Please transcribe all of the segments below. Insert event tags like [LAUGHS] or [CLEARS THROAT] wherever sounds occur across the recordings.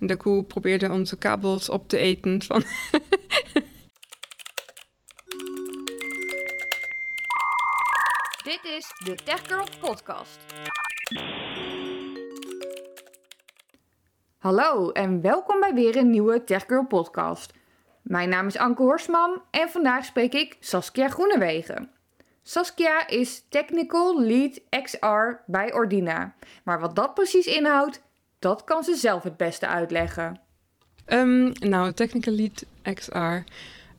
En de koe probeerde onze kabels op te eten. Van Dit is de Tech Girl Podcast. Hallo en welkom bij weer een nieuwe Tech Girl Podcast. Mijn naam is Anke Horsman en vandaag spreek ik Saskia Groenewegen. Saskia is Technical Lead XR bij Ordina. Maar wat dat precies inhoudt, dat kan ze zelf het beste uitleggen. Ehm, nou, Technical Lead XR.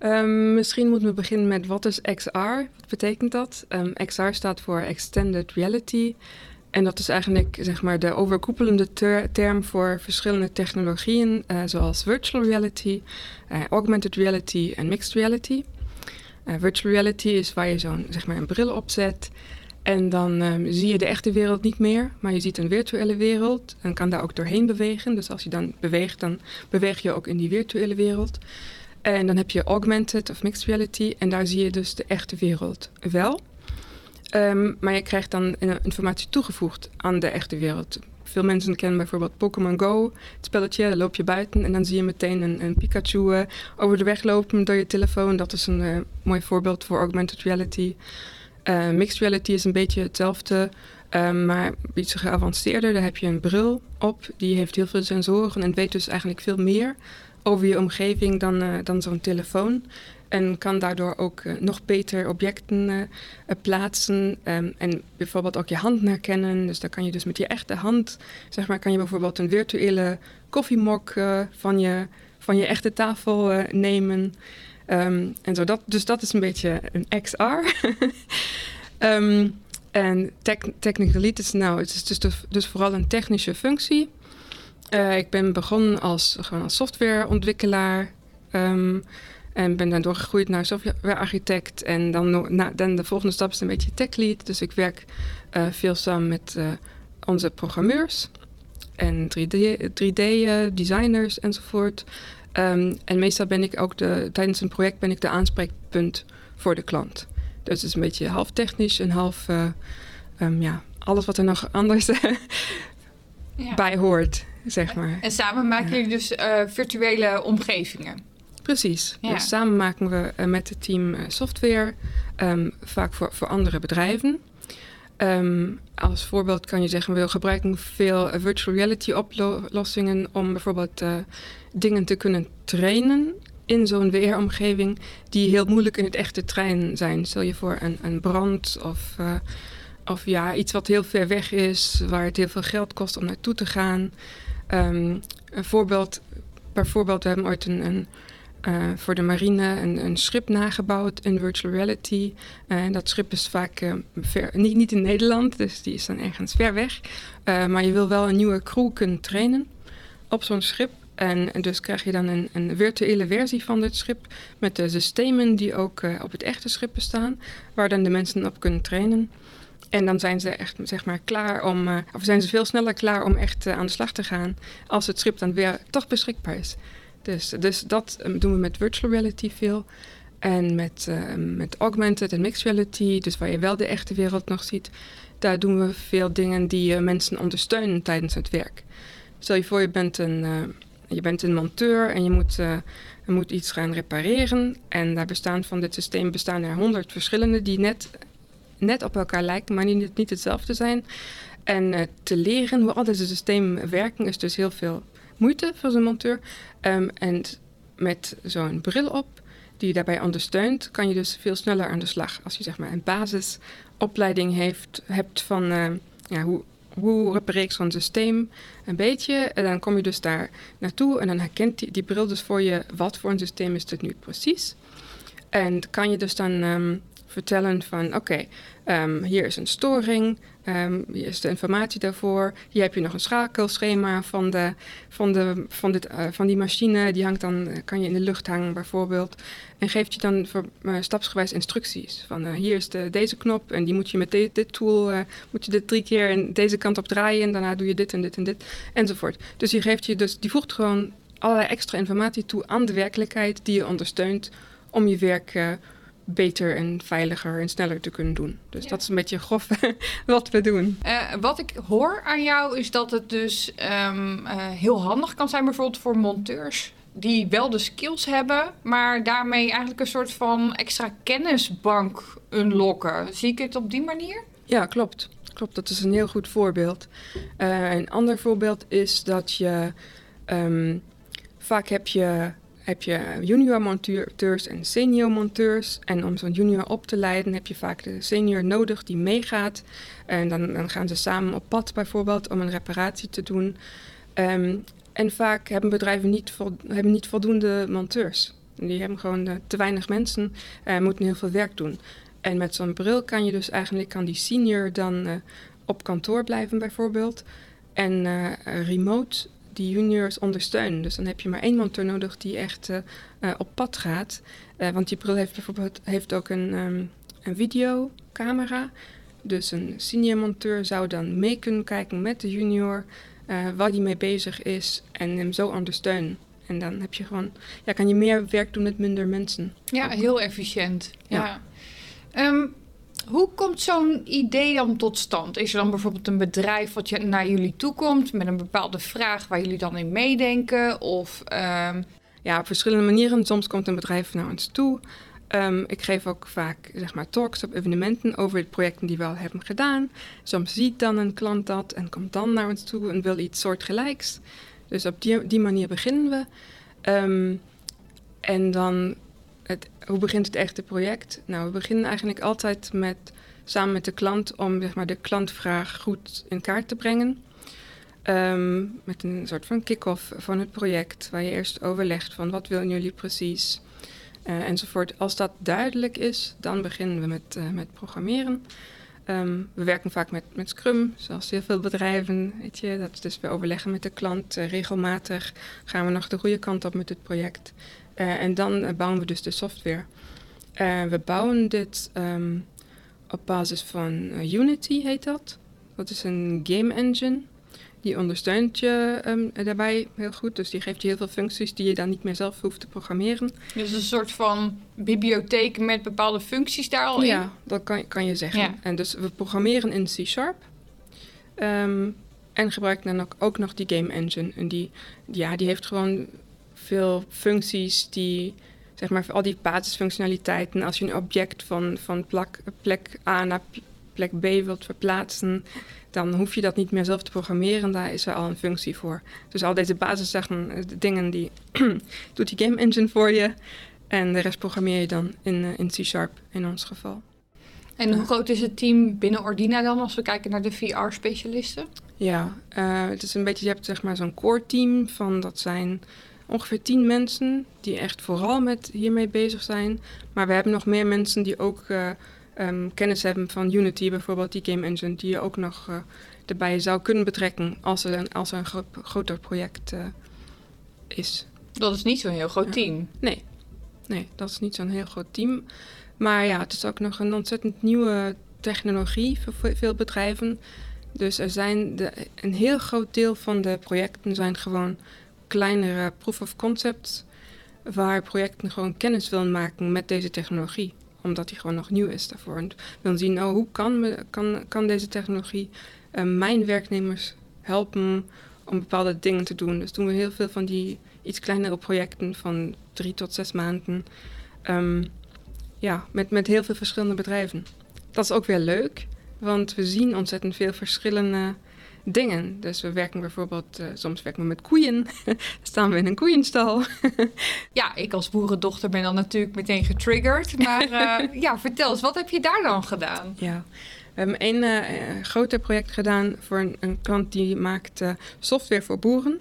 Um, misschien moeten we beginnen met wat is XR? Wat betekent dat? Ehm, XR staat voor Extended Reality. En dat is eigenlijk zeg maar, de overkoepelende term voor verschillende technologieën, uh, zoals virtual reality, uh, augmented reality en mixed reality. Uh, virtual reality is waar je zo'n zeg maar, een bril opzet en dan um, zie je de echte wereld niet meer, maar je ziet een virtuele wereld en kan daar ook doorheen bewegen. Dus als je dan beweegt, dan beweeg je ook in die virtuele wereld. En dan heb je augmented of mixed reality en daar zie je dus de echte wereld wel. Um, maar je krijgt dan informatie toegevoegd aan de echte wereld. Veel mensen kennen bijvoorbeeld Pokémon Go, het spelletje. Daar loop je buiten en dan zie je meteen een, een Pikachu uh, over de weg lopen door je telefoon. Dat is een uh, mooi voorbeeld voor augmented reality. Uh, mixed reality is een beetje hetzelfde, um, maar iets geavanceerder. Daar heb je een bril op, die heeft heel veel sensoren en weet dus eigenlijk veel meer over je omgeving dan, dan zo'n telefoon. En kan daardoor ook nog beter objecten plaatsen. Um, en bijvoorbeeld ook je hand herkennen. Dus dan kan je dus met je echte hand, zeg maar, kan je bijvoorbeeld een virtuele koffiemok van, je, van je echte tafel nemen. Um, en zo dat, dus dat is een beetje een XR. [LAUGHS] ehm, en tech, technical lead is nou, het is dus, dus, vooral een technische functie. ik ben begonnen als, gewoon als softwareontwikkelaar. Um, en ben dan doorgegroeid naar softwarearchitect. En dan, dan de volgende stap is een beetje tech lead. Dus ik werk uh, veel samen met uh, onze programmeurs en 3D-designers 3D, enzovoort. Um, en meestal ben ik ook de, tijdens een project ben ik de aanspreekpunt voor de klant. Dus het is een beetje half technisch en half uh, um, ja, alles wat er nog [LAUGHS] anders ja. bij hoort, zeg maar. En samen maken jullie dus virtuele omgevingen? Precies. Dus samen maken we uh, met het team software, um, vaak voor, voor andere bedrijven. Um, als voorbeeld kan je zeggen, we gebruiken veel virtual reality oplossingen om bijvoorbeeld dingen te kunnen trainen in zo'n VR-omgeving die heel moeilijk in het echte trein zijn. Stel je voor een, een brand of, of ja, iets wat heel ver weg is, waar het heel veel geld kost om naartoe te gaan. Um, een voorbeeld, bijvoorbeeld, we hebben ooit een, een uh, voor de marine een, een, schip nagebouwd in virtual reality. Uh, dat schip is vaak niet, niet, in Nederland, dus die is dan ergens ver weg. maar je wil wel een nieuwe crew kunnen trainen op zo'n schip. En, dus krijg je dan een, een, virtuele versie van dit schip met de systemen die ook op het echte schip bestaan, waar dan de mensen op kunnen trainen. En dan zijn ze echt zeg maar, klaar om, of zijn ze veel sneller klaar om echt aan de slag te gaan als het schip dan weer toch beschikbaar is. Dus, dus dat ehm, doen we met virtual reality veel. En met, uh, met augmented en mixed reality, dus waar je wel de echte wereld nog ziet, daar doen we veel dingen die mensen ondersteunen tijdens het werk. Stel je voor, je bent een, je bent een monteur en je moet, je moet iets gaan repareren. En daar bestaan van dit systeem bestaan er honderd verschillende die net, net op elkaar lijken, maar niet, niet hetzelfde zijn. En te leren hoe al deze systemen werken is dus heel veel moeite voor zo'n monteur. Um, en met zo'n bril op die je daarbij ondersteunt, kan je dus veel sneller aan de slag. Als je zeg maar een basisopleiding hebt van uh, ja, hoe, hoe repareer ik zo'n systeem een beetje. En dan kom je dus daar naartoe en dan herkent die, bril dus voor je wat voor een systeem is dit nu precies. En kan je dus dan um, vertellen van oké, um, hier is een storing, um, hier is de informatie daarvoor. Hier heb je nog een schakelschema van, de, van, de, van, dit, uh, van die machine. Die hangt dan, kan je in de lucht hangen bijvoorbeeld. En geeft je dan voor, uh, stapsgewijs instructies. Van hier is de, deze knop en die moet je met dit tool, moet je dit drie keer in deze kant op draaien. En daarna doe je dit en dit en dit enzovoort. Dus die geeft je dus, die voegt gewoon allerlei extra informatie toe aan de werkelijkheid die je ondersteunt om je werk beter en veiliger en sneller te kunnen doen. Dus dat is een beetje grof [LAUGHS] wat we doen. Uh, wat ik hoor aan jou is dat het dus um, uh, heel handig kan zijn, bijvoorbeeld voor monteurs. Die wel de skills hebben, maar daarmee eigenlijk een soort van extra kennisbank unlocken. Zie ik het op die manier? Ja, klopt. Klopt, dat is een heel goed voorbeeld. Uh, een ander voorbeeld is dat je um, vaak heb je heb je junior monteurs en senior monteurs. En om zo'n junior op te leiden heb je vaak de senior nodig die meegaat. En dan, gaan ze samen op pad bijvoorbeeld om een reparatie te doen. Um, en vaak hebben bedrijven niet, hebben niet voldoende monteurs. Die hebben gewoon te weinig mensen en uh, moeten heel veel werk doen. En met zo'n bril kan je dus eigenlijk kan die senior dan uh, op kantoor blijven bijvoorbeeld. En eh, remote die juniors ondersteunen. Dus dan heb je maar één monteur nodig die echt uh, uh, op pad gaat. Uh, want die bril heeft bijvoorbeeld heeft ook een, um, een videocamera. Dus een senior monteur zou dan mee kunnen kijken met de junior waar die mee bezig is en hem zo ondersteunen. En dan heb je gewoon, ja, kan je meer werk doen met minder mensen. Ja, heel efficiënt. Ja. ja. Um, hoe komt zo'n idee dan tot stand? Is er dan bijvoorbeeld een bedrijf wat naar jullie toe komt met een bepaalde vraag waar jullie dan in meedenken? Of, um... Ja, op verschillende manieren. Soms komt een bedrijf naar ons toe. Um, ik geef ook vaak zeg maar, talks op evenementen over de projecten die we al hebben gedaan. Soms ziet dan een klant dat en komt dan naar ons toe en wil iets soortgelijks. Dus op die, die manier beginnen we. Um, en dan het, hoe begint het echte project? Nou, we beginnen eigenlijk altijd met, samen met de klant om zeg maar, de klantvraag goed in kaart te brengen. Um, met een soort van kick-off van het project, waar je eerst overlegt van wat willen jullie precies uh, enzovoort. Als dat duidelijk is, dan beginnen we met, uh, met programmeren. Um, we werken vaak met, met Scrum, zoals heel veel bedrijven. Weet je, dat is dus we overleggen met de klant uh, regelmatig. Gaan we nog de goede kant op met het project. Uh, en dan bouwen we dus de software. Uh, we bouwen dit um, op basis van Unity, heet dat. Dat is een game engine. Die ondersteunt je um, daarbij heel goed. Dus die geeft je heel veel functies die je dan niet meer zelf hoeft te programmeren. Dus een soort van bibliotheek met bepaalde functies daar al in? Ja, dat kan, kan je zeggen. Ja. En dus we programmeren in C-Sharp. Um, en gebruiken dan ook, ook nog die game engine. En die, ja, die heeft gewoon veel functies die, zeg maar, al die basisfunctionaliteiten. Als je een object van, van plek, plek A naar plek B wilt verplaatsen, dan hoef je dat niet meer zelf te programmeren. Daar is er al een functie voor. Dus al deze basisdingen, eh, dingen, die [CLEARS THROAT] doet die game engine voor je. En de rest programmeer je dan in, uh, in C-Sharp in ons geval. En hoe groot is het team binnen Ordina dan als we kijken naar de VR-specialisten? Ja, uh, het is een beetje, je hebt zeg maar zo'n core team van dat zijn ongeveer tien mensen die echt vooral met hiermee bezig zijn. Maar we hebben nog meer mensen die ook uh, um, kennis hebben van Unity, bijvoorbeeld die game engine, die je ook nog uh, erbij zou kunnen betrekken als er een, als er een gro groter project uh, is. Dat is niet zo'n heel groot team. Nee. nee, dat is niet zo'n heel groot team. Maar ja, het is ook nog een ontzettend nieuwe technologie voor veel bedrijven. Dus er zijn de, een heel groot deel van de projecten zijn gewoon kleinere proof of concepts waar projecten gewoon kennis willen maken met deze technologie. Omdat die gewoon nog nieuw is daarvoor. En willen zien, oh, hoe kan, kan, kan deze technologie uh, mijn werknemers helpen om bepaalde dingen te doen. Dus doen we heel veel van die iets kleinere projecten van drie tot zes maanden. Um, ja, met, met heel veel verschillende bedrijven. Dat is ook weer leuk, want we zien ontzettend veel verschillende dingen. Dus we werken bijvoorbeeld, uh, soms werken we met koeien. [LAUGHS] staan we in een koeienstal. [LAUGHS] ja, ik als boerendochter ben dan natuurlijk meteen getriggerd. Maar uh, [LAUGHS] ja, vertel eens, wat heb je daar dan gedaan? Ja, we hebben een uh, groter project gedaan voor een, een klant die maakt software voor boeren.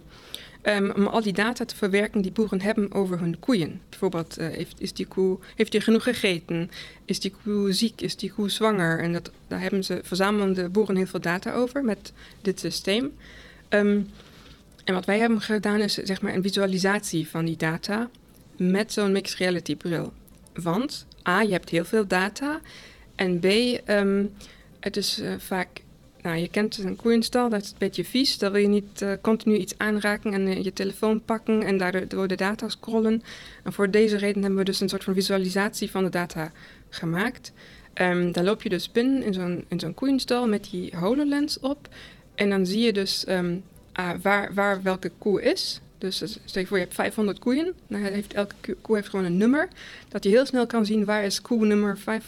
Um, om al die data te verwerken die boeren hebben over hun koeien. Bijvoorbeeld, uh, heeft, is die koe, heeft die genoeg gegeten? Is die koe ziek? Is die koe zwanger? En dat, daar hebben ze, verzamelen de boeren heel veel data over met dit systeem. Um, en wat wij hebben gedaan is zeg maar een visualisatie van die data met zo'n mixed reality bril. Want A, je hebt heel veel data. En B, um, het is uh, vaak nou, je kent een koeienstal, dat is een beetje vies. Daar wil je niet uh, continu iets aanraken en uh, je telefoon pakken en daardoor de data scrollen. En voor deze reden hebben we dus een soort van visualisatie van de data gemaakt. Um, dan loop je dus binnen in zo'n, in zo'n koeienstal met die HoloLens op. En dan zie je dus um, uh, waar, waar welke koe is. Dus stel je voor, je hebt 500 koeien. Dan heeft elke koe heeft gewoon een nummer. Dat je heel snel kan zien waar is koe nummer 5,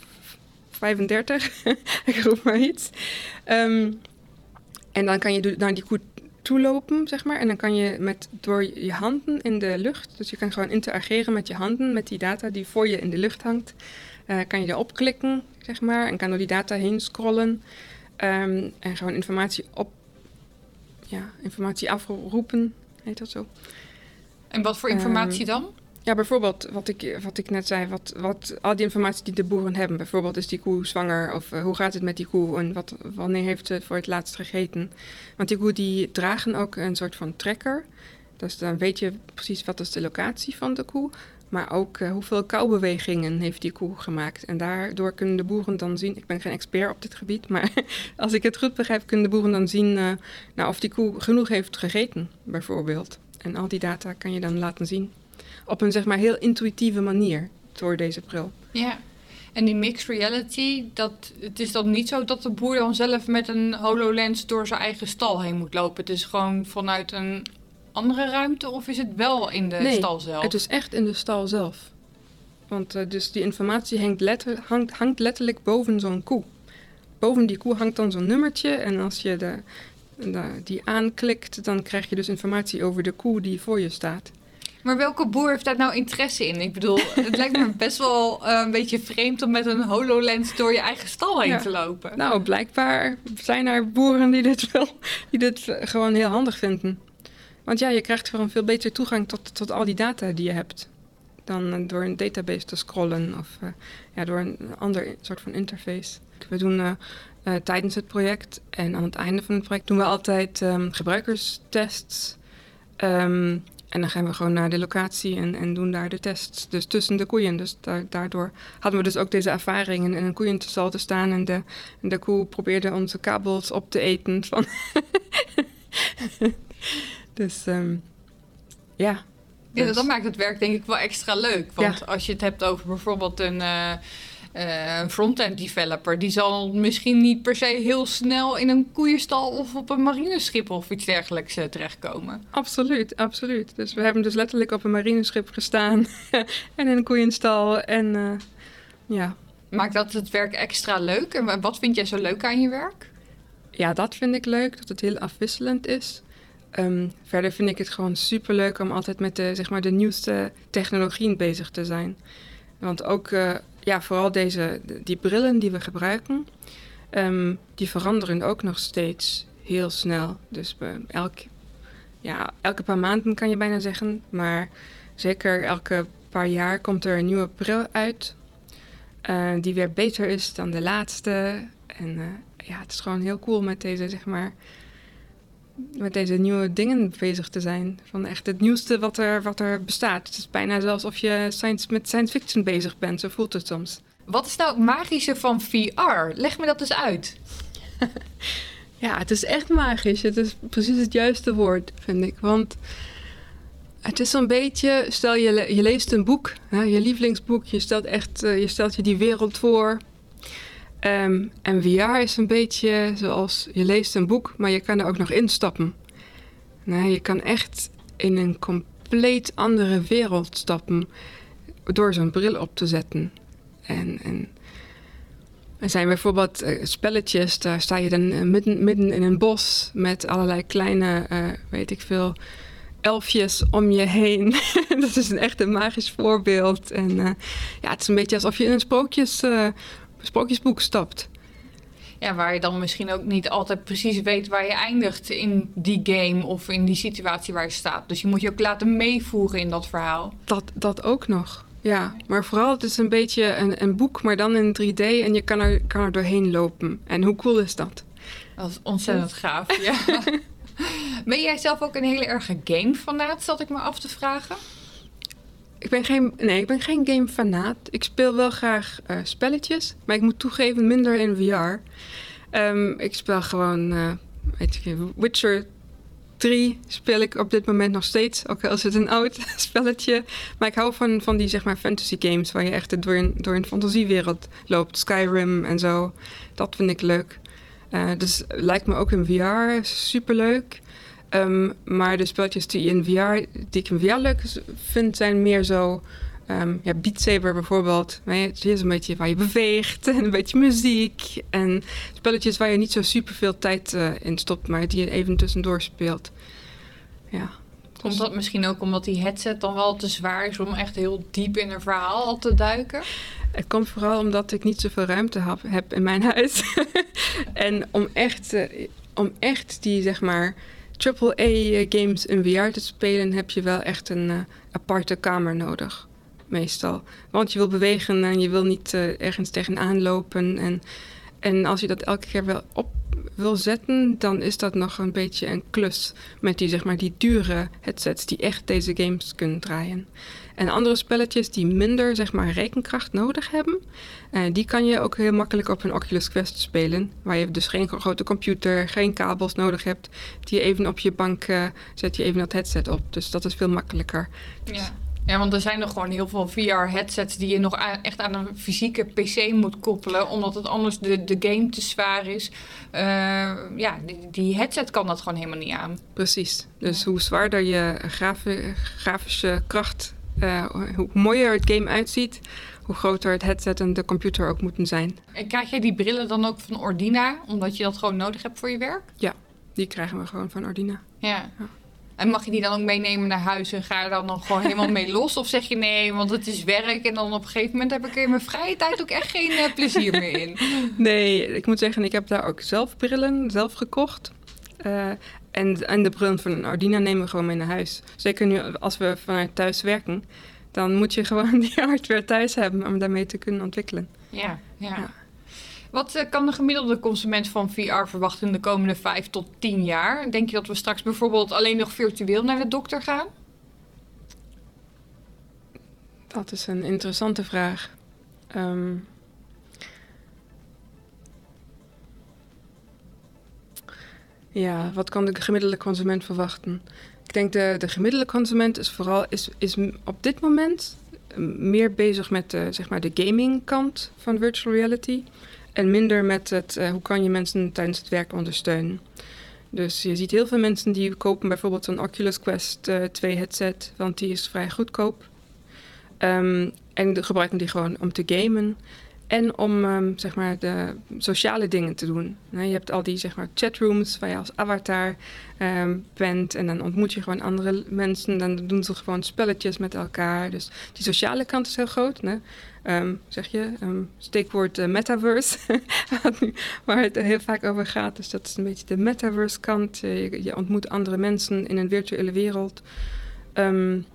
35. [LAUGHS] Ik roep maar iets. Um, en dan kan je naar die koe toelopen, zeg maar. En dan kan je met, door je handen in de lucht, dus je kan gewoon interageren met je handen, met die data die voor je in de lucht hangt. Uh, kan je erop klikken, zeg maar, en kan door die data heen scrollen. Um, en gewoon informatie op, ja, informatie afroepen, heet dat zo. En wat voor informatie um, dan? Ja, bijvoorbeeld wat ik, wat ik net zei, wat, wat, al die informatie die de boeren hebben. Bijvoorbeeld is die koe zwanger of uh, hoe gaat het met die koe en wat, wanneer heeft ze voor het laatst gegeten. Want die koe die dragen ook een soort van trekker. Dus dan weet je precies wat is de locatie van de koe. Maar ook uh, hoeveel koubewegingen heeft die koe gemaakt. En daardoor kunnen de boeren dan zien, ik ben geen expert op dit gebied, [LAUGHS] maar als ik het goed begrijp, kunnen de boeren dan zien uh, nou, of die koe genoeg heeft gegeten, bijvoorbeeld. En al die data kan je dan laten zien op een zeg maar heel intuïtieve manier door deze bril. Ja. En die mixed reality, dat, het is dan niet zo dat de boer dan zelf met een HoloLens door zijn eigen stal heen moet lopen. Het is gewoon vanuit een andere ruimte of is het wel in de nee, stal zelf? het is echt in de stal zelf. Want uh, dus die informatie hangt, letter, hangt, hangt letterlijk boven zo'n koe. Boven die koe hangt dan zo'n nummertje en als je de, de, die aanklikt, dan krijg je dus informatie over de koe die voor je staat. Maar welke boer heeft daar nou interesse in? Ik bedoel, het lijkt me best wel uh, een beetje vreemd om met een HoloLens door je eigen stal heen ja. te lopen. Nou, blijkbaar zijn er boeren die dit, wel, die dit gewoon heel handig vinden. Want ja, je krijgt gewoon veel beter toegang tot, tot al die data die je hebt. Dan uh, door een database te scrollen of uh, ja, door een ander soort van interface. We doen tijdens het project en aan het einde van het project doen we altijd um, gebruikerstests. Um, en dan gaan we gewoon naar de locatie en, en doen daar de tests. Dus tussen de koeien. Dus da daardoor hadden we dus ook deze ervaringen in een koeienstal te staan. En de, en de koe probeerde onze kabels op te eten. Van [LAUGHS] dus um, ja. Ja, dus. dat maakt het werk denk ik wel extra leuk. Want ja. als je het hebt over bijvoorbeeld een... Uh, uh, een front-end developer, die zal misschien niet per se heel snel in een koeienstal of op een marineschip of iets dergelijks uh, terechtkomen. Absoluut, absoluut. Dus we hebben dus letterlijk op een marineschip gestaan [LAUGHS] en in een koeienstal en uh, ja. Maakt dat het werk extra leuk? En wat vind jij zo leuk aan je werk? Ja, dat vind ik leuk, dat het heel afwisselend is. Um, verder vind ik het gewoon super leuk om altijd met de, zeg maar, de nieuwste technologieën bezig te zijn. Want ook uh, ja, vooral deze, die brillen die we gebruiken, um, die veranderen ook nog steeds heel snel. Dus we, elk, ja, elke paar maanden kan je bijna zeggen, maar zeker elke paar jaar komt er een nieuwe bril uit. Uh, die weer beter is dan de laatste. En uh, ja, het is gewoon heel cool met deze, zeg maar, met deze nieuwe dingen bezig te zijn. Van echt het nieuwste wat er, wat er bestaat. Het is bijna zelfs of je science, met science fiction bezig bent. Zo voelt het soms. Wat is nou het magische van VR? Leg me dat eens uit. [LAUGHS] ja, het is echt magisch. Het is precies het juiste woord, vind ik. Want het is zo'n beetje, stel je, je leest een boek, hè, je lievelingsboek. Je stelt, echt, uh, je stelt je die wereld voor. Um, en VR is een beetje zoals je leest een boek, maar je kan er ook nog instappen. Nou, je kan echt in een compleet andere wereld stappen door zo'n bril op te zetten. En, en er zijn bijvoorbeeld uh, spelletjes, daar sta je dan uh, midden, midden in een bos met allerlei kleine, uh, weet ik veel, elfjes om je heen. [LAUGHS] dat is een echt een magisch voorbeeld. En ja, het is een beetje alsof je in een sprookjes sprookjesboek stapt. Ja, waar je dan misschien ook niet altijd precies weet waar je eindigt in die game of in die situatie waar je staat. Dus je moet je ook laten meevoeren in dat verhaal. Dat, dat ook nog. Ja, maar vooral het is een beetje een, een boek, maar dan in 3D en je kan er, kan er doorheen lopen. En hoe cool is dat? Dat is ontzettend gaaf, ja. [LAUGHS] ben jij zelf ook een hele erge game-fanaat, zat ik me af te vragen? Ik ben geen, nee, ik ben geen gamefanaat. Ik speel wel graag uh, spelletjes, maar ik moet toegeven minder in VR. Ehm, ik speel gewoon, uh, weet je, Witcher 3 speel ik op dit moment nog steeds. Ook al is het een [LAUGHS] oud spelletje. Maar ik hou van, van die zeg maar fantasy games waar je echt door een, door een fantasiewereld loopt. Skyrim en zo. Dat vind ik leuk. Uh, dus lijkt me ook in VR superleuk. Um, maar de spelletjes die, in VR, die ik in VR leuk vind, zijn meer zo. Um, ja, Beat Saber bijvoorbeeld. Het is een beetje waar je beweegt en een beetje muziek. En spelletjes waar je niet zo super veel tijd uh, in stopt, maar die je even tussendoor speelt. Ja. Komt dat misschien ook omdat die headset dan wel te zwaar is om echt heel diep in een verhaal te duiken? Het komt vooral omdat ik niet zoveel ruimte heb in mijn huis. [LAUGHS] en om echt, uh, om echt die, zeg maar, AAA-games in VR te spelen, heb je wel echt een uh, aparte kamer nodig. Meestal. Want je wil bewegen en je wil niet uh, ergens tegenaan lopen. En, en als je dat elke keer wel op wil zetten, dan is dat nog een beetje een klus. Met die, zeg maar, die dure headsets die echt deze games kunnen draaien. En andere spelletjes die minder zeg maar, rekenkracht nodig hebben, uh, die kan je ook heel makkelijk op een Oculus Quest spelen. Waar je dus geen grote computer, geen kabels nodig hebt. Die je even op je bank uh, zet je even dat headset op. Dus dat is veel makkelijker. Ja. Ja, want er zijn nog gewoon heel veel VR-headsets die je nog echt aan een fysieke PC moet koppelen, omdat het anders de, de game te zwaar is. Uh, ja, die, die, headset kan dat gewoon helemaal niet aan. Precies. Dus hoe zwaarder je grafische kracht uh, hoe mooier het game uitziet, hoe groter het headset en de computer ook moeten zijn. En krijg jij die brillen dan ook van Ordina, omdat je dat gewoon nodig hebt voor je werk? Ja, die krijgen we gewoon van Ordina. Ja. ja. En mag je die dan ook meenemen naar huis en ga je dan nog gewoon helemaal mee [LAUGHS] los? Of zeg je nee, want het is werk en dan op een gegeven moment heb ik in mijn vrije tijd ook echt geen uh, plezier meer in? [LAUGHS] Nee, ik moet zeggen, ik heb daar ook zelf brillen, zelf gekocht. Uh, en, en de brillen van Ardina nemen we gewoon mee naar huis. Zeker nu als we vanuit thuis werken. Dan moet je gewoon [LAUGHS] die hardware thuis hebben om daarmee te kunnen ontwikkelen. Ja, ja. Wat uh, kan de gemiddelde consument van VR verwachten in de komende 5 tot 10 jaar? Denk je dat we straks bijvoorbeeld alleen nog virtueel naar de dokter gaan? Dat is een interessante vraag. Um, Ja, wat kan de gemiddelde consument verwachten? Ik denk de, de gemiddelde consument is vooral is, is op dit moment meer bezig met de, zeg maar de gaming kant van virtual reality. En minder met het uh, hoe kan je mensen tijdens het werk ondersteunen. Dus je ziet heel veel mensen die kopen bijvoorbeeld een Oculus Quest uh, eh, 2 headset, want die is vrij goedkoop. Um, en gebruiken die gewoon om te gamen. En om um, zeg maar de sociale dingen te doen. je hebt al die zeg maar, chatrooms waar je als avatar um, bent. En dan ontmoet je gewoon andere mensen. Dan doen ze gewoon spelletjes met elkaar. Dus die sociale kant is heel groot. Ne? Um, zeg je, steekwoord uh, metaverse. [LAUGHS] waar het heel vaak over gaat. Dus dat is een beetje de metaverse kant. Je, je, ontmoet andere mensen in een virtuele wereld. en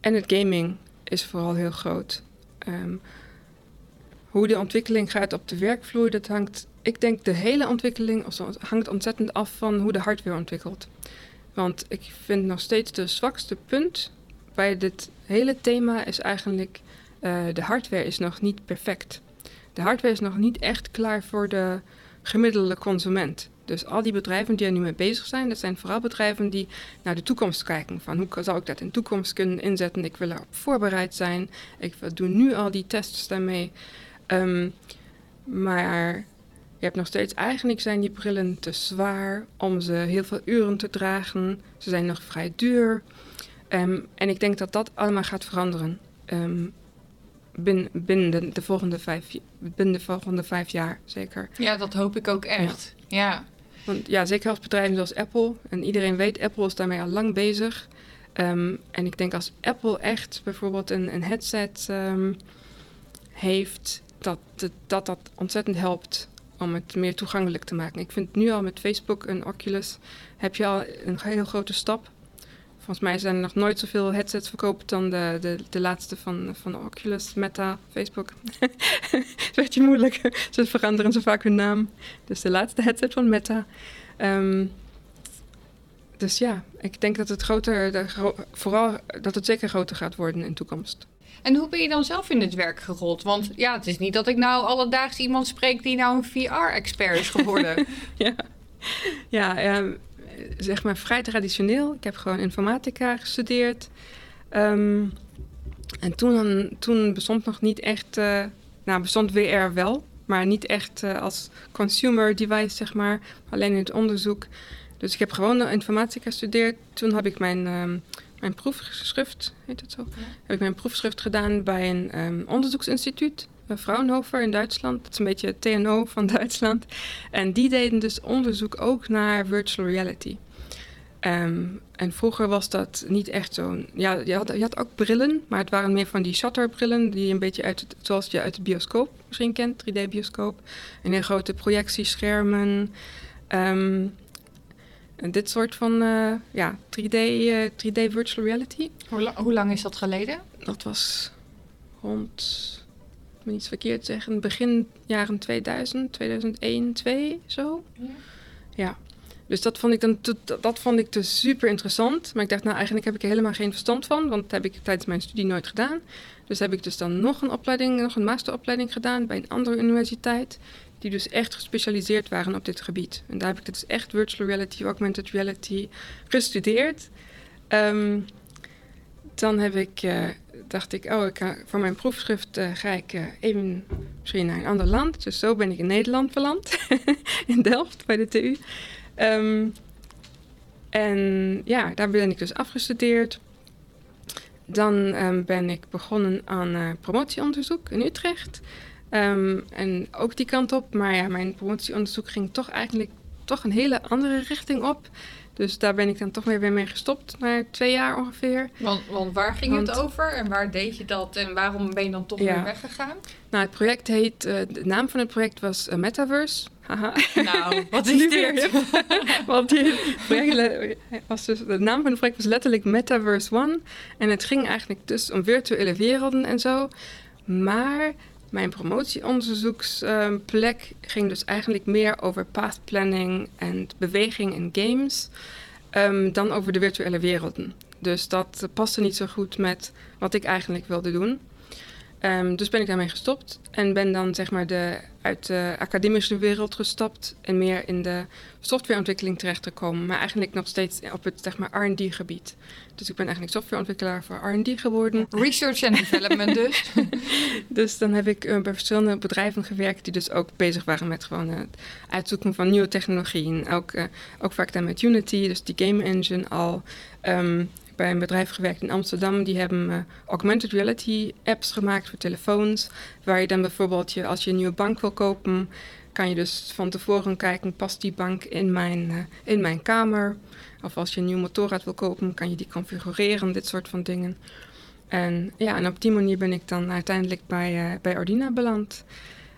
het gaming is vooral heel groot. Hoe de ontwikkeling gaat op de werkvloer, dat hangt, ik denk de hele ontwikkeling hangt ontzettend af van hoe de hardware ontwikkelt. Want ik vind nog steeds de zwakste punt bij dit hele thema is eigenlijk uh, de hardware is nog niet perfect. De hardware is nog niet echt klaar voor de gemiddelde consument. Dus al die bedrijven die er nu mee bezig zijn, dat zijn vooral bedrijven die naar de toekomst kijken. Van hoe zou ik dat in de toekomst kunnen inzetten? Ik wil erop voorbereid zijn. Ik doe nu al die tests daarmee. Um, maar je hebt nog steeds, eigenlijk zijn die brillen te zwaar om ze heel veel uren te dragen. Ze zijn nog vrij duur. Um, en ik denk dat dat allemaal gaat veranderen um, binnen, binnen, de, volgende vijf, binnen de volgende vijf jaar, zeker. Ja, dat hoop ik ook echt. Ja. ja. Want ja, zeker als bedrijven zoals Apple, en iedereen weet, Apple is daarmee al lang bezig. Um, en ik denk als Apple echt bijvoorbeeld een, een headset heeft dat, dat dat ontzettend helpt om het meer toegankelijk te maken. Ik vind nu al met Facebook en Oculus heb je al een heel grote stap. Volgens mij zijn er nog nooit zoveel headsets verkocht dan de, de, de laatste van, van Oculus, Meta, Facebook. [LAUGHS] Het werd je moeilijk. Ze veranderen zo vaak hun naam. Dus de laatste headset van Meta. Um, dus ja, ik denk dat het groter, vooral dat het zeker groter gaat worden in de toekomst. En hoe ben je dan zelf in het werk gerold? Want ja, het is niet dat ik nou alledaags iemand spreek die nou een VR-expert is geworden. [LAUGHS] ja. Ja, ja, zeg maar vrij traditioneel. Ik heb gewoon informatica gestudeerd. Ehm, en toen, toen bestond nog niet echt, uh, nou bestond WR wel, maar niet echt uh, als consumer device, zeg maar, alleen in het onderzoek. Dus ik heb gewoon informatica gestudeerd. Toen heb ik mijn, um, mijn proefschrift, heet het zo, heb ik mijn proefschrift gedaan bij een um, onderzoeksinstituut. Fraunhofer in Duitsland. Dat is een beetje het TNO van [LAUGHS] Duitsland. En die deden dus onderzoek ook naar virtual reality. Um, en vroeger was dat niet echt zo'n. Ja, je had, je had ook brillen, maar het waren meer van die shutterbrillen, die een beetje uit het, zoals je uit de bioscoop misschien kent, 3D-bioscoop. En heel grote projectieschermen. Um, en dit soort van uh, ja, 3D, uh, 3D virtual reality. Hoe, la hoe, lang is dat geleden? Dat was rond, ik moet verkeerd zeggen, begin jaren 2000, 2001, 2 zo. Ja. ja. Dus dat vond ik dan dat vond ik dus super interessant. Maar ik dacht, nou eigenlijk heb ik er helemaal geen verstand van, want dat heb ik tijdens mijn studie nooit gedaan. Dus heb ik dus dan nog een opleiding, nog een masteropleiding gedaan bij een andere universiteit. Die dus echt gespecialiseerd waren op dit gebied. En daar heb ik dus echt virtual reality, augmented reality gestudeerd. Um, dan heb ik, uh, dacht ik, oh, ik ga, voor mijn proefschrift uh, ga ik uh, even misschien naar een ander land. Dus zo ben ik in Nederland beland, [LAUGHS] in Delft bij de TU. Um, en ja, daar ben ik dus afgestudeerd. Dan um, ben ik begonnen aan promotieonderzoek in Utrecht. Um, en ook die kant op. Maar ja, mijn promotieonderzoek ging toch eigenlijk toch een hele andere richting op. Dus daar ben ik dan toch weer mee gestopt, na twee jaar ongeveer. Want, want waar ging want, het over en waar deed je dat en waarom ben je dan toch ja. weer weggegaan? Nou, het project heet, uh, de naam van het project was uh, Metaverse. Haha. Nou, [LAUGHS] wat is dit? [LAUGHS] Want die was dus, de naam van het project was letterlijk Metaverse One. En het ging eigenlijk dus om virtuele werelden en zo. Maar mijn promotieonderzoeksplek ging dus eigenlijk meer over path planning en beweging en games um, dan over de virtuele werelden. Dus dat paste niet zo goed met wat ik eigenlijk wilde doen. Um, dus ben ik daarmee gestopt en ben dan zeg maar de, uit de academische wereld gestapt en meer in de softwareontwikkeling terechtgekomen, maar eigenlijk nog steeds op het zeg maar R&D gebied. Dus ik ben eigenlijk softwareontwikkelaar voor R&D geworden. [LAUGHS] Research and development dus. [LAUGHS] dus dan heb ik uh, bij verschillende bedrijven gewerkt die dus ook bezig waren met gewoon het uitzoeken van nieuwe technologieën. Ook, uh, ook vaak dan met Unity, dus die game engine al. Um, bij een bedrijf gewerkt in Amsterdam. Die hebben uh, augmented reality apps gemaakt voor telefoons. Waar je dan bijvoorbeeld, je, als je een nieuwe bank wil kopen, kan je dus van tevoren kijken, past die bank in mijn, uh, in mijn kamer? Of als je een nieuw motorrad wil kopen, kan je die configureren, dit soort van dingen. En ja, en op die manier ben ik dan uiteindelijk bij, uh, bij Ordina beland.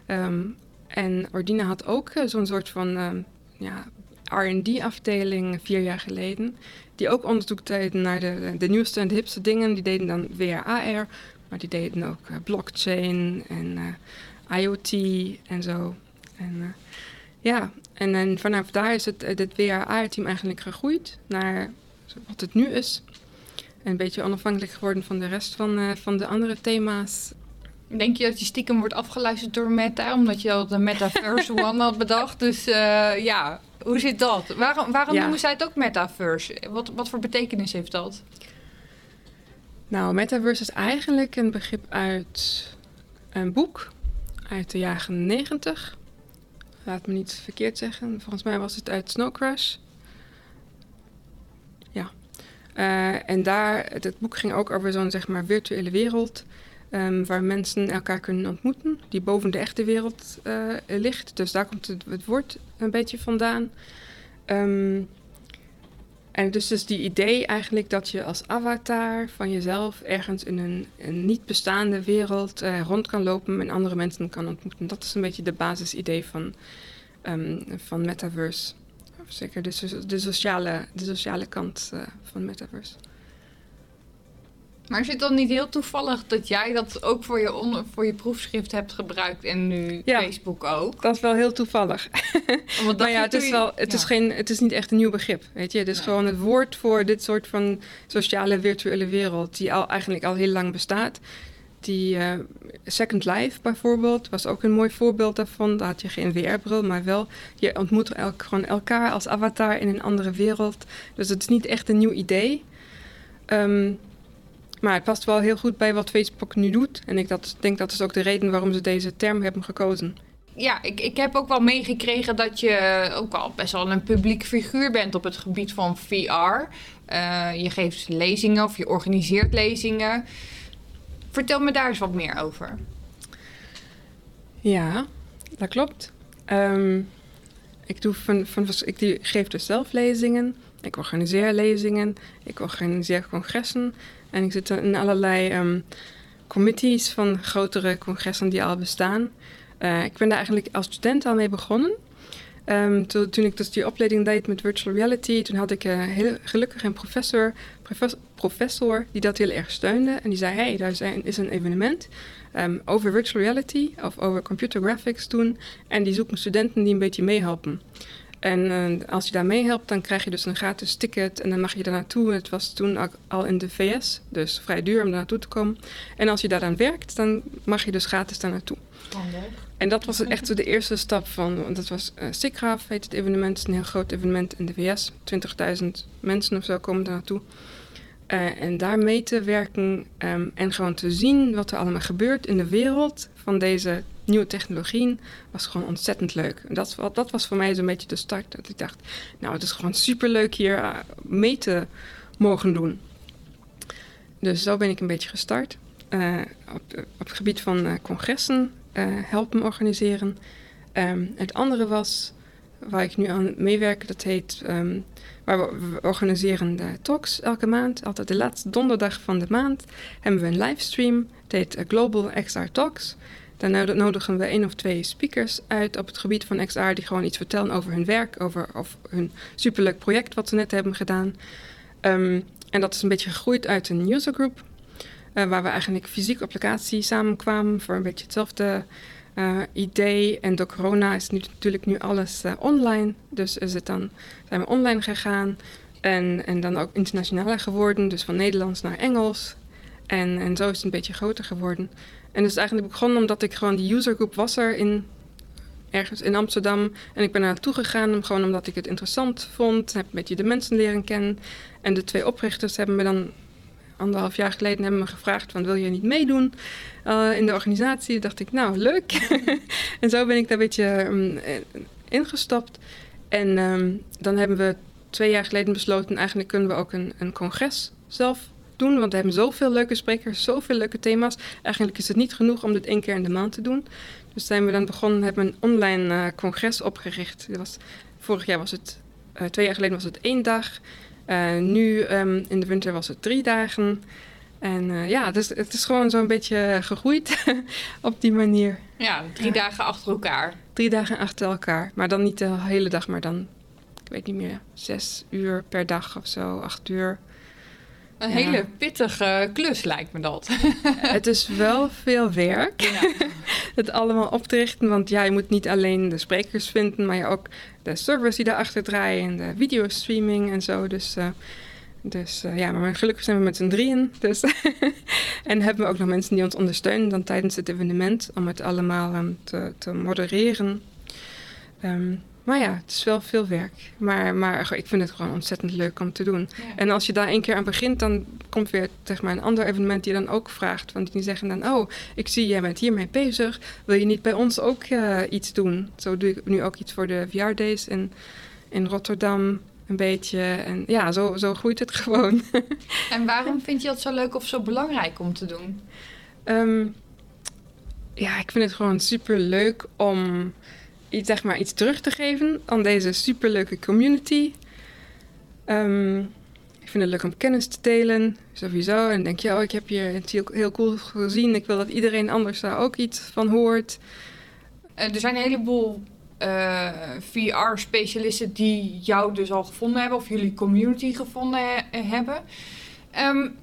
Um, en Ordina had ook zo'n soort van um, ja, R&D-afdeling vier jaar geleden. Die ook onderzoek deden naar de, de nieuwste en de hipste dingen. Die deden dan WRAR, maar die deden ook uh, blockchain en uh, IoT en zo. En uh, ja, en, vanaf daar is het, het WRAR-team eigenlijk gegroeid naar wat het nu is. En een beetje onafhankelijk geworden van de rest van, van de andere thema's. Denk je dat je stiekem wordt afgeluisterd door Meta, omdat je al de Metaverse [LAUGHS] One had bedacht? Dus ja, hoe zit dat? Waarom, waarom noemen zij het ook metaverse? Wat, wat voor betekenis heeft dat? Nou, metaverse is eigenlijk een begrip uit een boek uit de jaren 90. Laat me niet verkeerd zeggen. Volgens mij was het uit Snow Crash. Ja. Uh, en daar, het boek ging ook over zo'n zeg maar virtuele wereld Um, waar mensen elkaar kunnen ontmoeten, die boven de echte wereld uh, ligt. Dus daar komt het, het, woord een beetje vandaan. Um, en dus is die idee eigenlijk dat je als avatar van jezelf ergens in een, een niet bestaande wereld uh, rond kan lopen en andere mensen kan ontmoeten. Dat is een beetje de basisidee van, um, van metaverse. Zeker de, de, sociale, de sociale kant uh, van metaverse. Maar is het dan niet heel toevallig dat jij dat ook voor je, voor je proefschrift hebt gebruikt en nu Facebook ook? Dat is wel heel toevallig. [LAUGHS] maar ja, het is, wel, het, Is geen, het is niet echt een nieuw begrip. Weet je? Het is gewoon het woord voor dit soort van sociale virtuele wereld, die al, eigenlijk al heel lang bestaat. Die uh, Second Life bijvoorbeeld was ook een mooi voorbeeld daarvan. Daar had je geen VR-bril, maar wel je ontmoet elk, gewoon elkaar als avatar in een andere wereld. Dus het is niet echt een nieuw idee. Um, maar het past wel heel goed bij wat Facebook nu doet. En ik dat, denk dat is ook de reden waarom ze deze term hebben gekozen. Ja, ik, ik heb ook wel meegekregen dat je ook al best wel een publiek figuur bent op het gebied van VR. Uh, eh, je geeft lezingen of je organiseert lezingen. Vertel me daar eens wat meer over. Ja, dat klopt. Um, ik, doe van, van, ik geef dus zelf lezingen. Ik organiseer lezingen. Ik organiseer congressen. En ik zit in allerlei um, committees van grotere congressen die al bestaan. Uh, ik ben daar eigenlijk als student al mee begonnen. Um, toen, toen, ik dus die opleiding deed met virtual reality, toen had ik uh, heel gelukkig een professor, professor, die dat heel erg steunde. En die zei, hey, daar is een, is een evenement um, over virtual reality of over computer graphics doen. En die zoeken studenten die een beetje meehelpen. En uh, als je daar meehelpt, dan krijg je dus een gratis ticket en dan mag je daar naartoe. Het was toen al in de VS, dus vrij duur om daar naartoe te komen. En als je daar dan werkt, dan mag je dus gratis daar naartoe. En dat was echt de eerste stap van, want dat was uh, heet het evenement, een heel groot evenement in de VS. 20.000 mensen of zo komen daar naartoe. Uh, en daar mee te werken um, en gewoon te zien wat er allemaal gebeurt in de wereld van deze nieuwe technologieën was gewoon ontzettend leuk. Dat, dat was voor mij zo'n beetje de start. Dat ik dacht, nou, het is gewoon superleuk hier uh, mee te mogen doen. Dus zo ben ik een beetje gestart. Uh, op, het gebied van uh, congressen helpen organiseren. Um, het andere was, waar ik nu aan meewerk, dat heet... Um, waar we, organiseren de talks elke maand. Altijd de laatste donderdag van de maand hebben we een livestream. Het heet Global XR Talks. Dan nodigen we één of twee speakers uit op het gebied van XR die gewoon iets vertellen over hun werk, over of hun superleuk project wat ze net hebben gedaan. Um, en dat is een beetje gegroeid uit een usergroup, uh, waar we eigenlijk fysiek applicatie samenkwamen voor een beetje hetzelfde uh, idee. En door corona is nu, natuurlijk nu alles uh, online, dus is het dan, zijn we online gegaan. En, en dan ook internationaler geworden, dus van Nederlands naar Engels. En, en zo is het een beetje groter geworden. En is eigenlijk begonnen omdat ik gewoon die usergroep was er in, ergens in Amsterdam. En ik ben daar naartoe gegaan, gewoon omdat ik het interessant vond. Heb een beetje de mensen leren kennen. En de twee oprichters hebben me dan anderhalf jaar geleden hebben me gevraagd van wil je niet meedoen uh, in de organisatie. Dacht ik, nou leuk. [LAUGHS] en zo ben ik daar een beetje um, ingestapt. En um, dan hebben we twee jaar geleden besloten, eigenlijk kunnen we ook een, een congres zelf doen. Want we hebben zoveel leuke sprekers, zoveel leuke thema's. Eigenlijk is het niet genoeg om dit één keer in de maand te doen. Dus zijn we dan begonnen, hebben een online uh, congres opgericht. Dat was, vorig jaar was het, uh, twee jaar geleden was het één dag. Uh, nu um, in de winter was het drie dagen. En ja, dus het is gewoon zo'n beetje gegroeid [LAUGHS] op die manier. Ja, drie dagen achter elkaar. Drie dagen achter elkaar. Maar dan niet de hele dag, maar dan, ik weet niet meer, zes uur per dag of zo, acht uur. Een hele pittige klus lijkt me dat. [LAUGHS] Het is wel veel werk. Ja. [LAUGHS] het allemaal op te richten. Want ja, je moet niet alleen de sprekers vinden, maar ook de servers die daarachter draaien en de videostreaming en zo. Dus, uh, dus uh, ja, maar gelukkig zijn we met z'n drieën. Dus [LAUGHS] en hebben we ook nog mensen die ons ondersteunen dan tijdens het evenement om het allemaal um, te, te modereren. Um, maar ja, het is wel veel werk. Maar, maar ik vind het gewoon ontzettend leuk om te doen. En als je daar één keer aan begint, dan komt weer zeg maar, een ander evenement die je dan ook vraagt. Want die zeggen dan, oh, ik zie, jij bent hiermee bezig. Wil je niet bij ons ook uh, iets doen? Zo doe ik nu ook iets voor de VR-days in, in Rotterdam een beetje. En ja, zo, zo groeit het [LAUGHS] gewoon. en waarom vind je dat zo leuk of zo belangrijk om te doen? Um, ja, ik vind het gewoon super leuk om iets, zeg maar, iets terug te geven aan deze superleuke community. Um, ik vind het leuk om kennis te delen, sowieso. En denk je, oh, ik heb hier heel, heel cool gezien. Ik wil dat iedereen anders daar ook iets van hoort. Uh, er zijn een heleboel eh, VR-specialisten die jou dus al gevonden hebben... of jullie community gevonden he hebben. Um,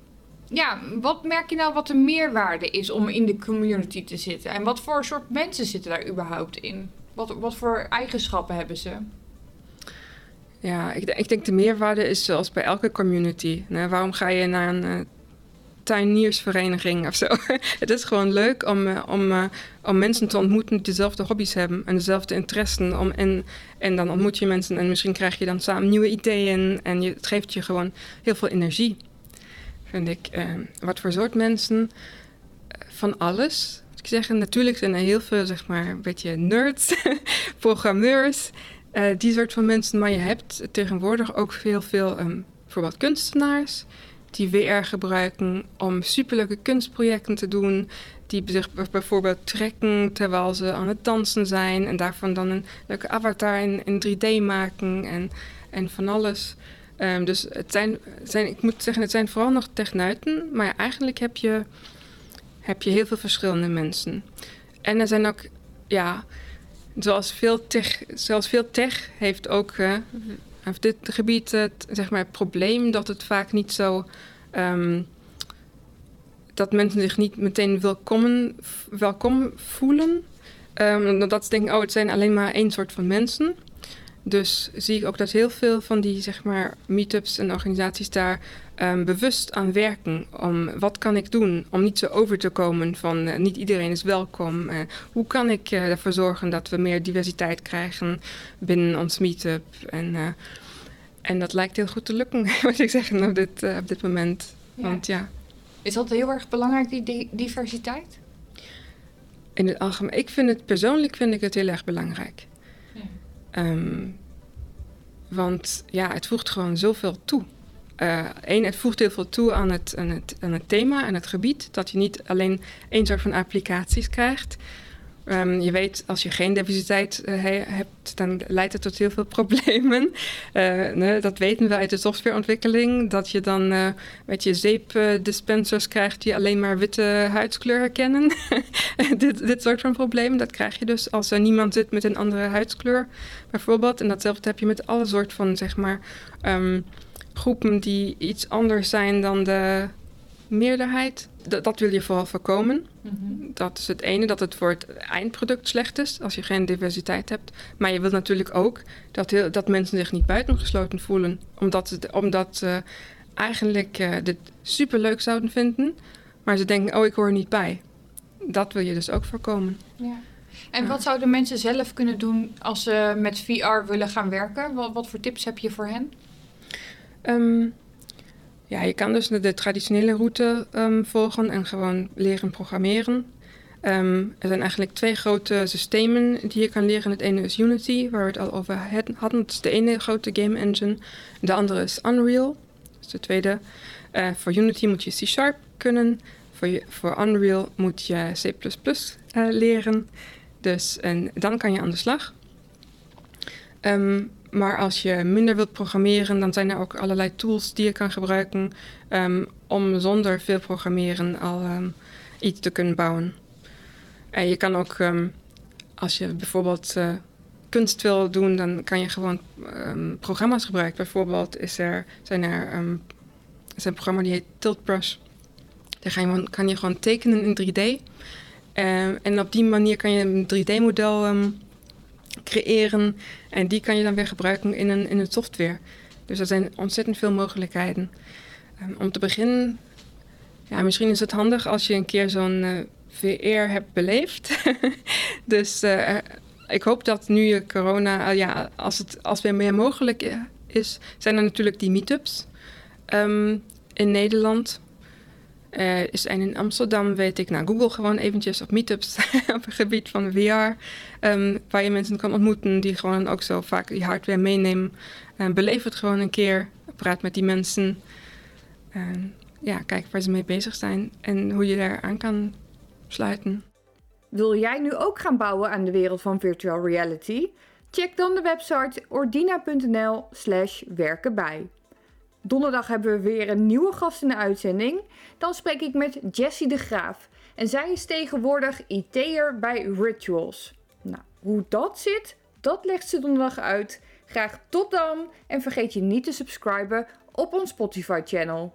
ja, wat merk je nou wat de meerwaarde is om in de community te zitten? En wat voor soort mensen zitten daar überhaupt in? Wat, wat voor eigenschappen hebben ze? Ja, ik, ik denk de meerwaarde is zoals bij elke community. Waarom ga je naar een uh, tuiniersvereniging of zo? [LAUGHS] het is gewoon leuk om, uh, om, uh, om mensen te ontmoeten die dezelfde hobby's hebben en dezelfde interessen. Om, en, en dan ontmoet je mensen en misschien krijg je dan samen nieuwe ideeën en je, het geeft je gewoon heel veel energie vind ik. Wat voor soort mensen? van alles. Ik zeg, natuurlijk zijn er heel veel, zeg maar, een beetje nerds, [LAUGHS] programmeurs, uh, die soort van mensen. Maar je hebt tegenwoordig ook veel, veel um, bijvoorbeeld kunstenaars die VR gebruiken om superleuke kunstprojecten te doen. Die zich bijvoorbeeld trekken terwijl ze aan het dansen zijn. En daarvan dan een leuke avatar in, in 3D maken en, en van alles. Um, dus het zijn, zijn, ik moet zeggen, het zijn vooral nog techneuten. Maar eigenlijk heb je, heb je heel veel verschillende mensen. En er zijn ook, ja, zoals veel tech, zoals veel tech heeft ook uh, heeft dit gebied het, zeg maar, het probleem dat het vaak niet zo. Um, dat mensen zich niet meteen welkom, welkom voelen. Um, dat ze denken, oh, het zijn alleen maar één soort van mensen. Dus zie ik ook dat heel veel van die zeg maar, meetups en organisaties daar um, bewust aan werken. Om wat kan ik doen om niet zo over te komen van uh, niet iedereen is welkom. Uh, hoe kan ik uh, ervoor zorgen dat we meer diversiteit krijgen binnen ons meetup? En, en dat lijkt heel goed te lukken, [LAUGHS] moet ik zeggen, op dit, op dit moment. Ja. Want, ja. Is dat heel erg belangrijk, die diversiteit? In het algemeen, ik vind het persoonlijk vind ik het heel erg belangrijk. Um, want ja, het voegt gewoon zoveel toe. Eén, uh, het voegt heel veel toe aan het, aan, het, aan het thema en het gebied. Dat je niet alleen één soort van applicaties krijgt. Um, je weet, als je geen diversiteit uh, hebt, dan leidt het tot heel veel problemen. Nee, dat weten we uit de softwareontwikkeling. Dat je dan uh, met je zeepdispensers krijgt die alleen maar witte huidskleur herkennen. [LAUGHS] dit, dit soort van problemen, dat krijg je dus als er niemand zit met een andere huidskleur, bijvoorbeeld. En datzelfde heb je met alle soort van, zeg maar, um, groepen die iets anders zijn dan de meerderheid. Dat, dat wil je vooral voorkomen. Mm -hmm. Dat is het ene, dat het voor het eindproduct slecht is als je geen diversiteit hebt. Maar je wilt natuurlijk ook dat, heel, dat mensen zich niet buitengesloten voelen. Omdat, het, omdat ze eigenlijk uh, dit superleuk zouden vinden. Maar ze denken, oh ik hoor er niet bij. Dat wil je dus ook voorkomen. Ja. En ja. wat zouden mensen zelf kunnen doen als ze met VR willen gaan werken? Wat, wat voor tips heb je voor hen? Um, ja, je kan dus de traditionele route um, volgen en gewoon leren programmeren. Um, er zijn eigenlijk twee grote systemen die je kan leren. Het ene is Unity, waar we het al over hadden. Dat is de ene grote game engine. De andere is Unreal, dat is de tweede. Uh, voor Unity moet je C-Sharp kunnen. Voor, je, voor Unreal moet je C++ uh, leren. Dus, en dan kan je aan de slag. Um, maar als je minder wilt programmeren, dan zijn er ook allerlei tools die je kan gebruiken um, om zonder veel programmeren al um, iets te kunnen bouwen. En je kan ook, um, als je bijvoorbeeld uh, kunst wil doen, dan kan je gewoon programma's gebruiken. Bijvoorbeeld is er, zijn er is een programma die heet Tiltbrush. Daar je, kan je gewoon tekenen in 3D. en op die manier kan je een 3D-model creëren. En die kan je dan weer gebruiken in een, in een software. Dus er zijn ontzettend veel mogelijkheden. Um, om te beginnen, ja, misschien is het handig als je een keer zo'n eh, VR hebt beleefd. [LAUGHS] dus uh, ik hoop dat nu je corona, uh, ja, als het als weer meer mogelijk is, zijn er natuurlijk die meetups um, in Nederland. Uh, is en in Amsterdam weet ik, nou Google gewoon eventjes [LAUGHS] op meetups op het gebied van VR. Ehm, waar je mensen kan ontmoeten die gewoon ook zo vaak die hardware meenemen. Uh, beleef het gewoon een keer, praat met die mensen. Ja, kijk waar ze mee bezig zijn en hoe je daar aan kan sluiten. Wil jij nu ook gaan bouwen aan de wereld van virtual reality? Check dan de website ordina.nl slash. Donderdag hebben we weer een nieuwe gast in de uitzending. Dan spreek ik met Jessie de Graaf. En zij is tegenwoordig IT'er bij Rituals. Nou, hoe dat zit, dat legt ze donderdag uit. Graag tot dan en vergeet je niet te subscriben op ons Spotify channel.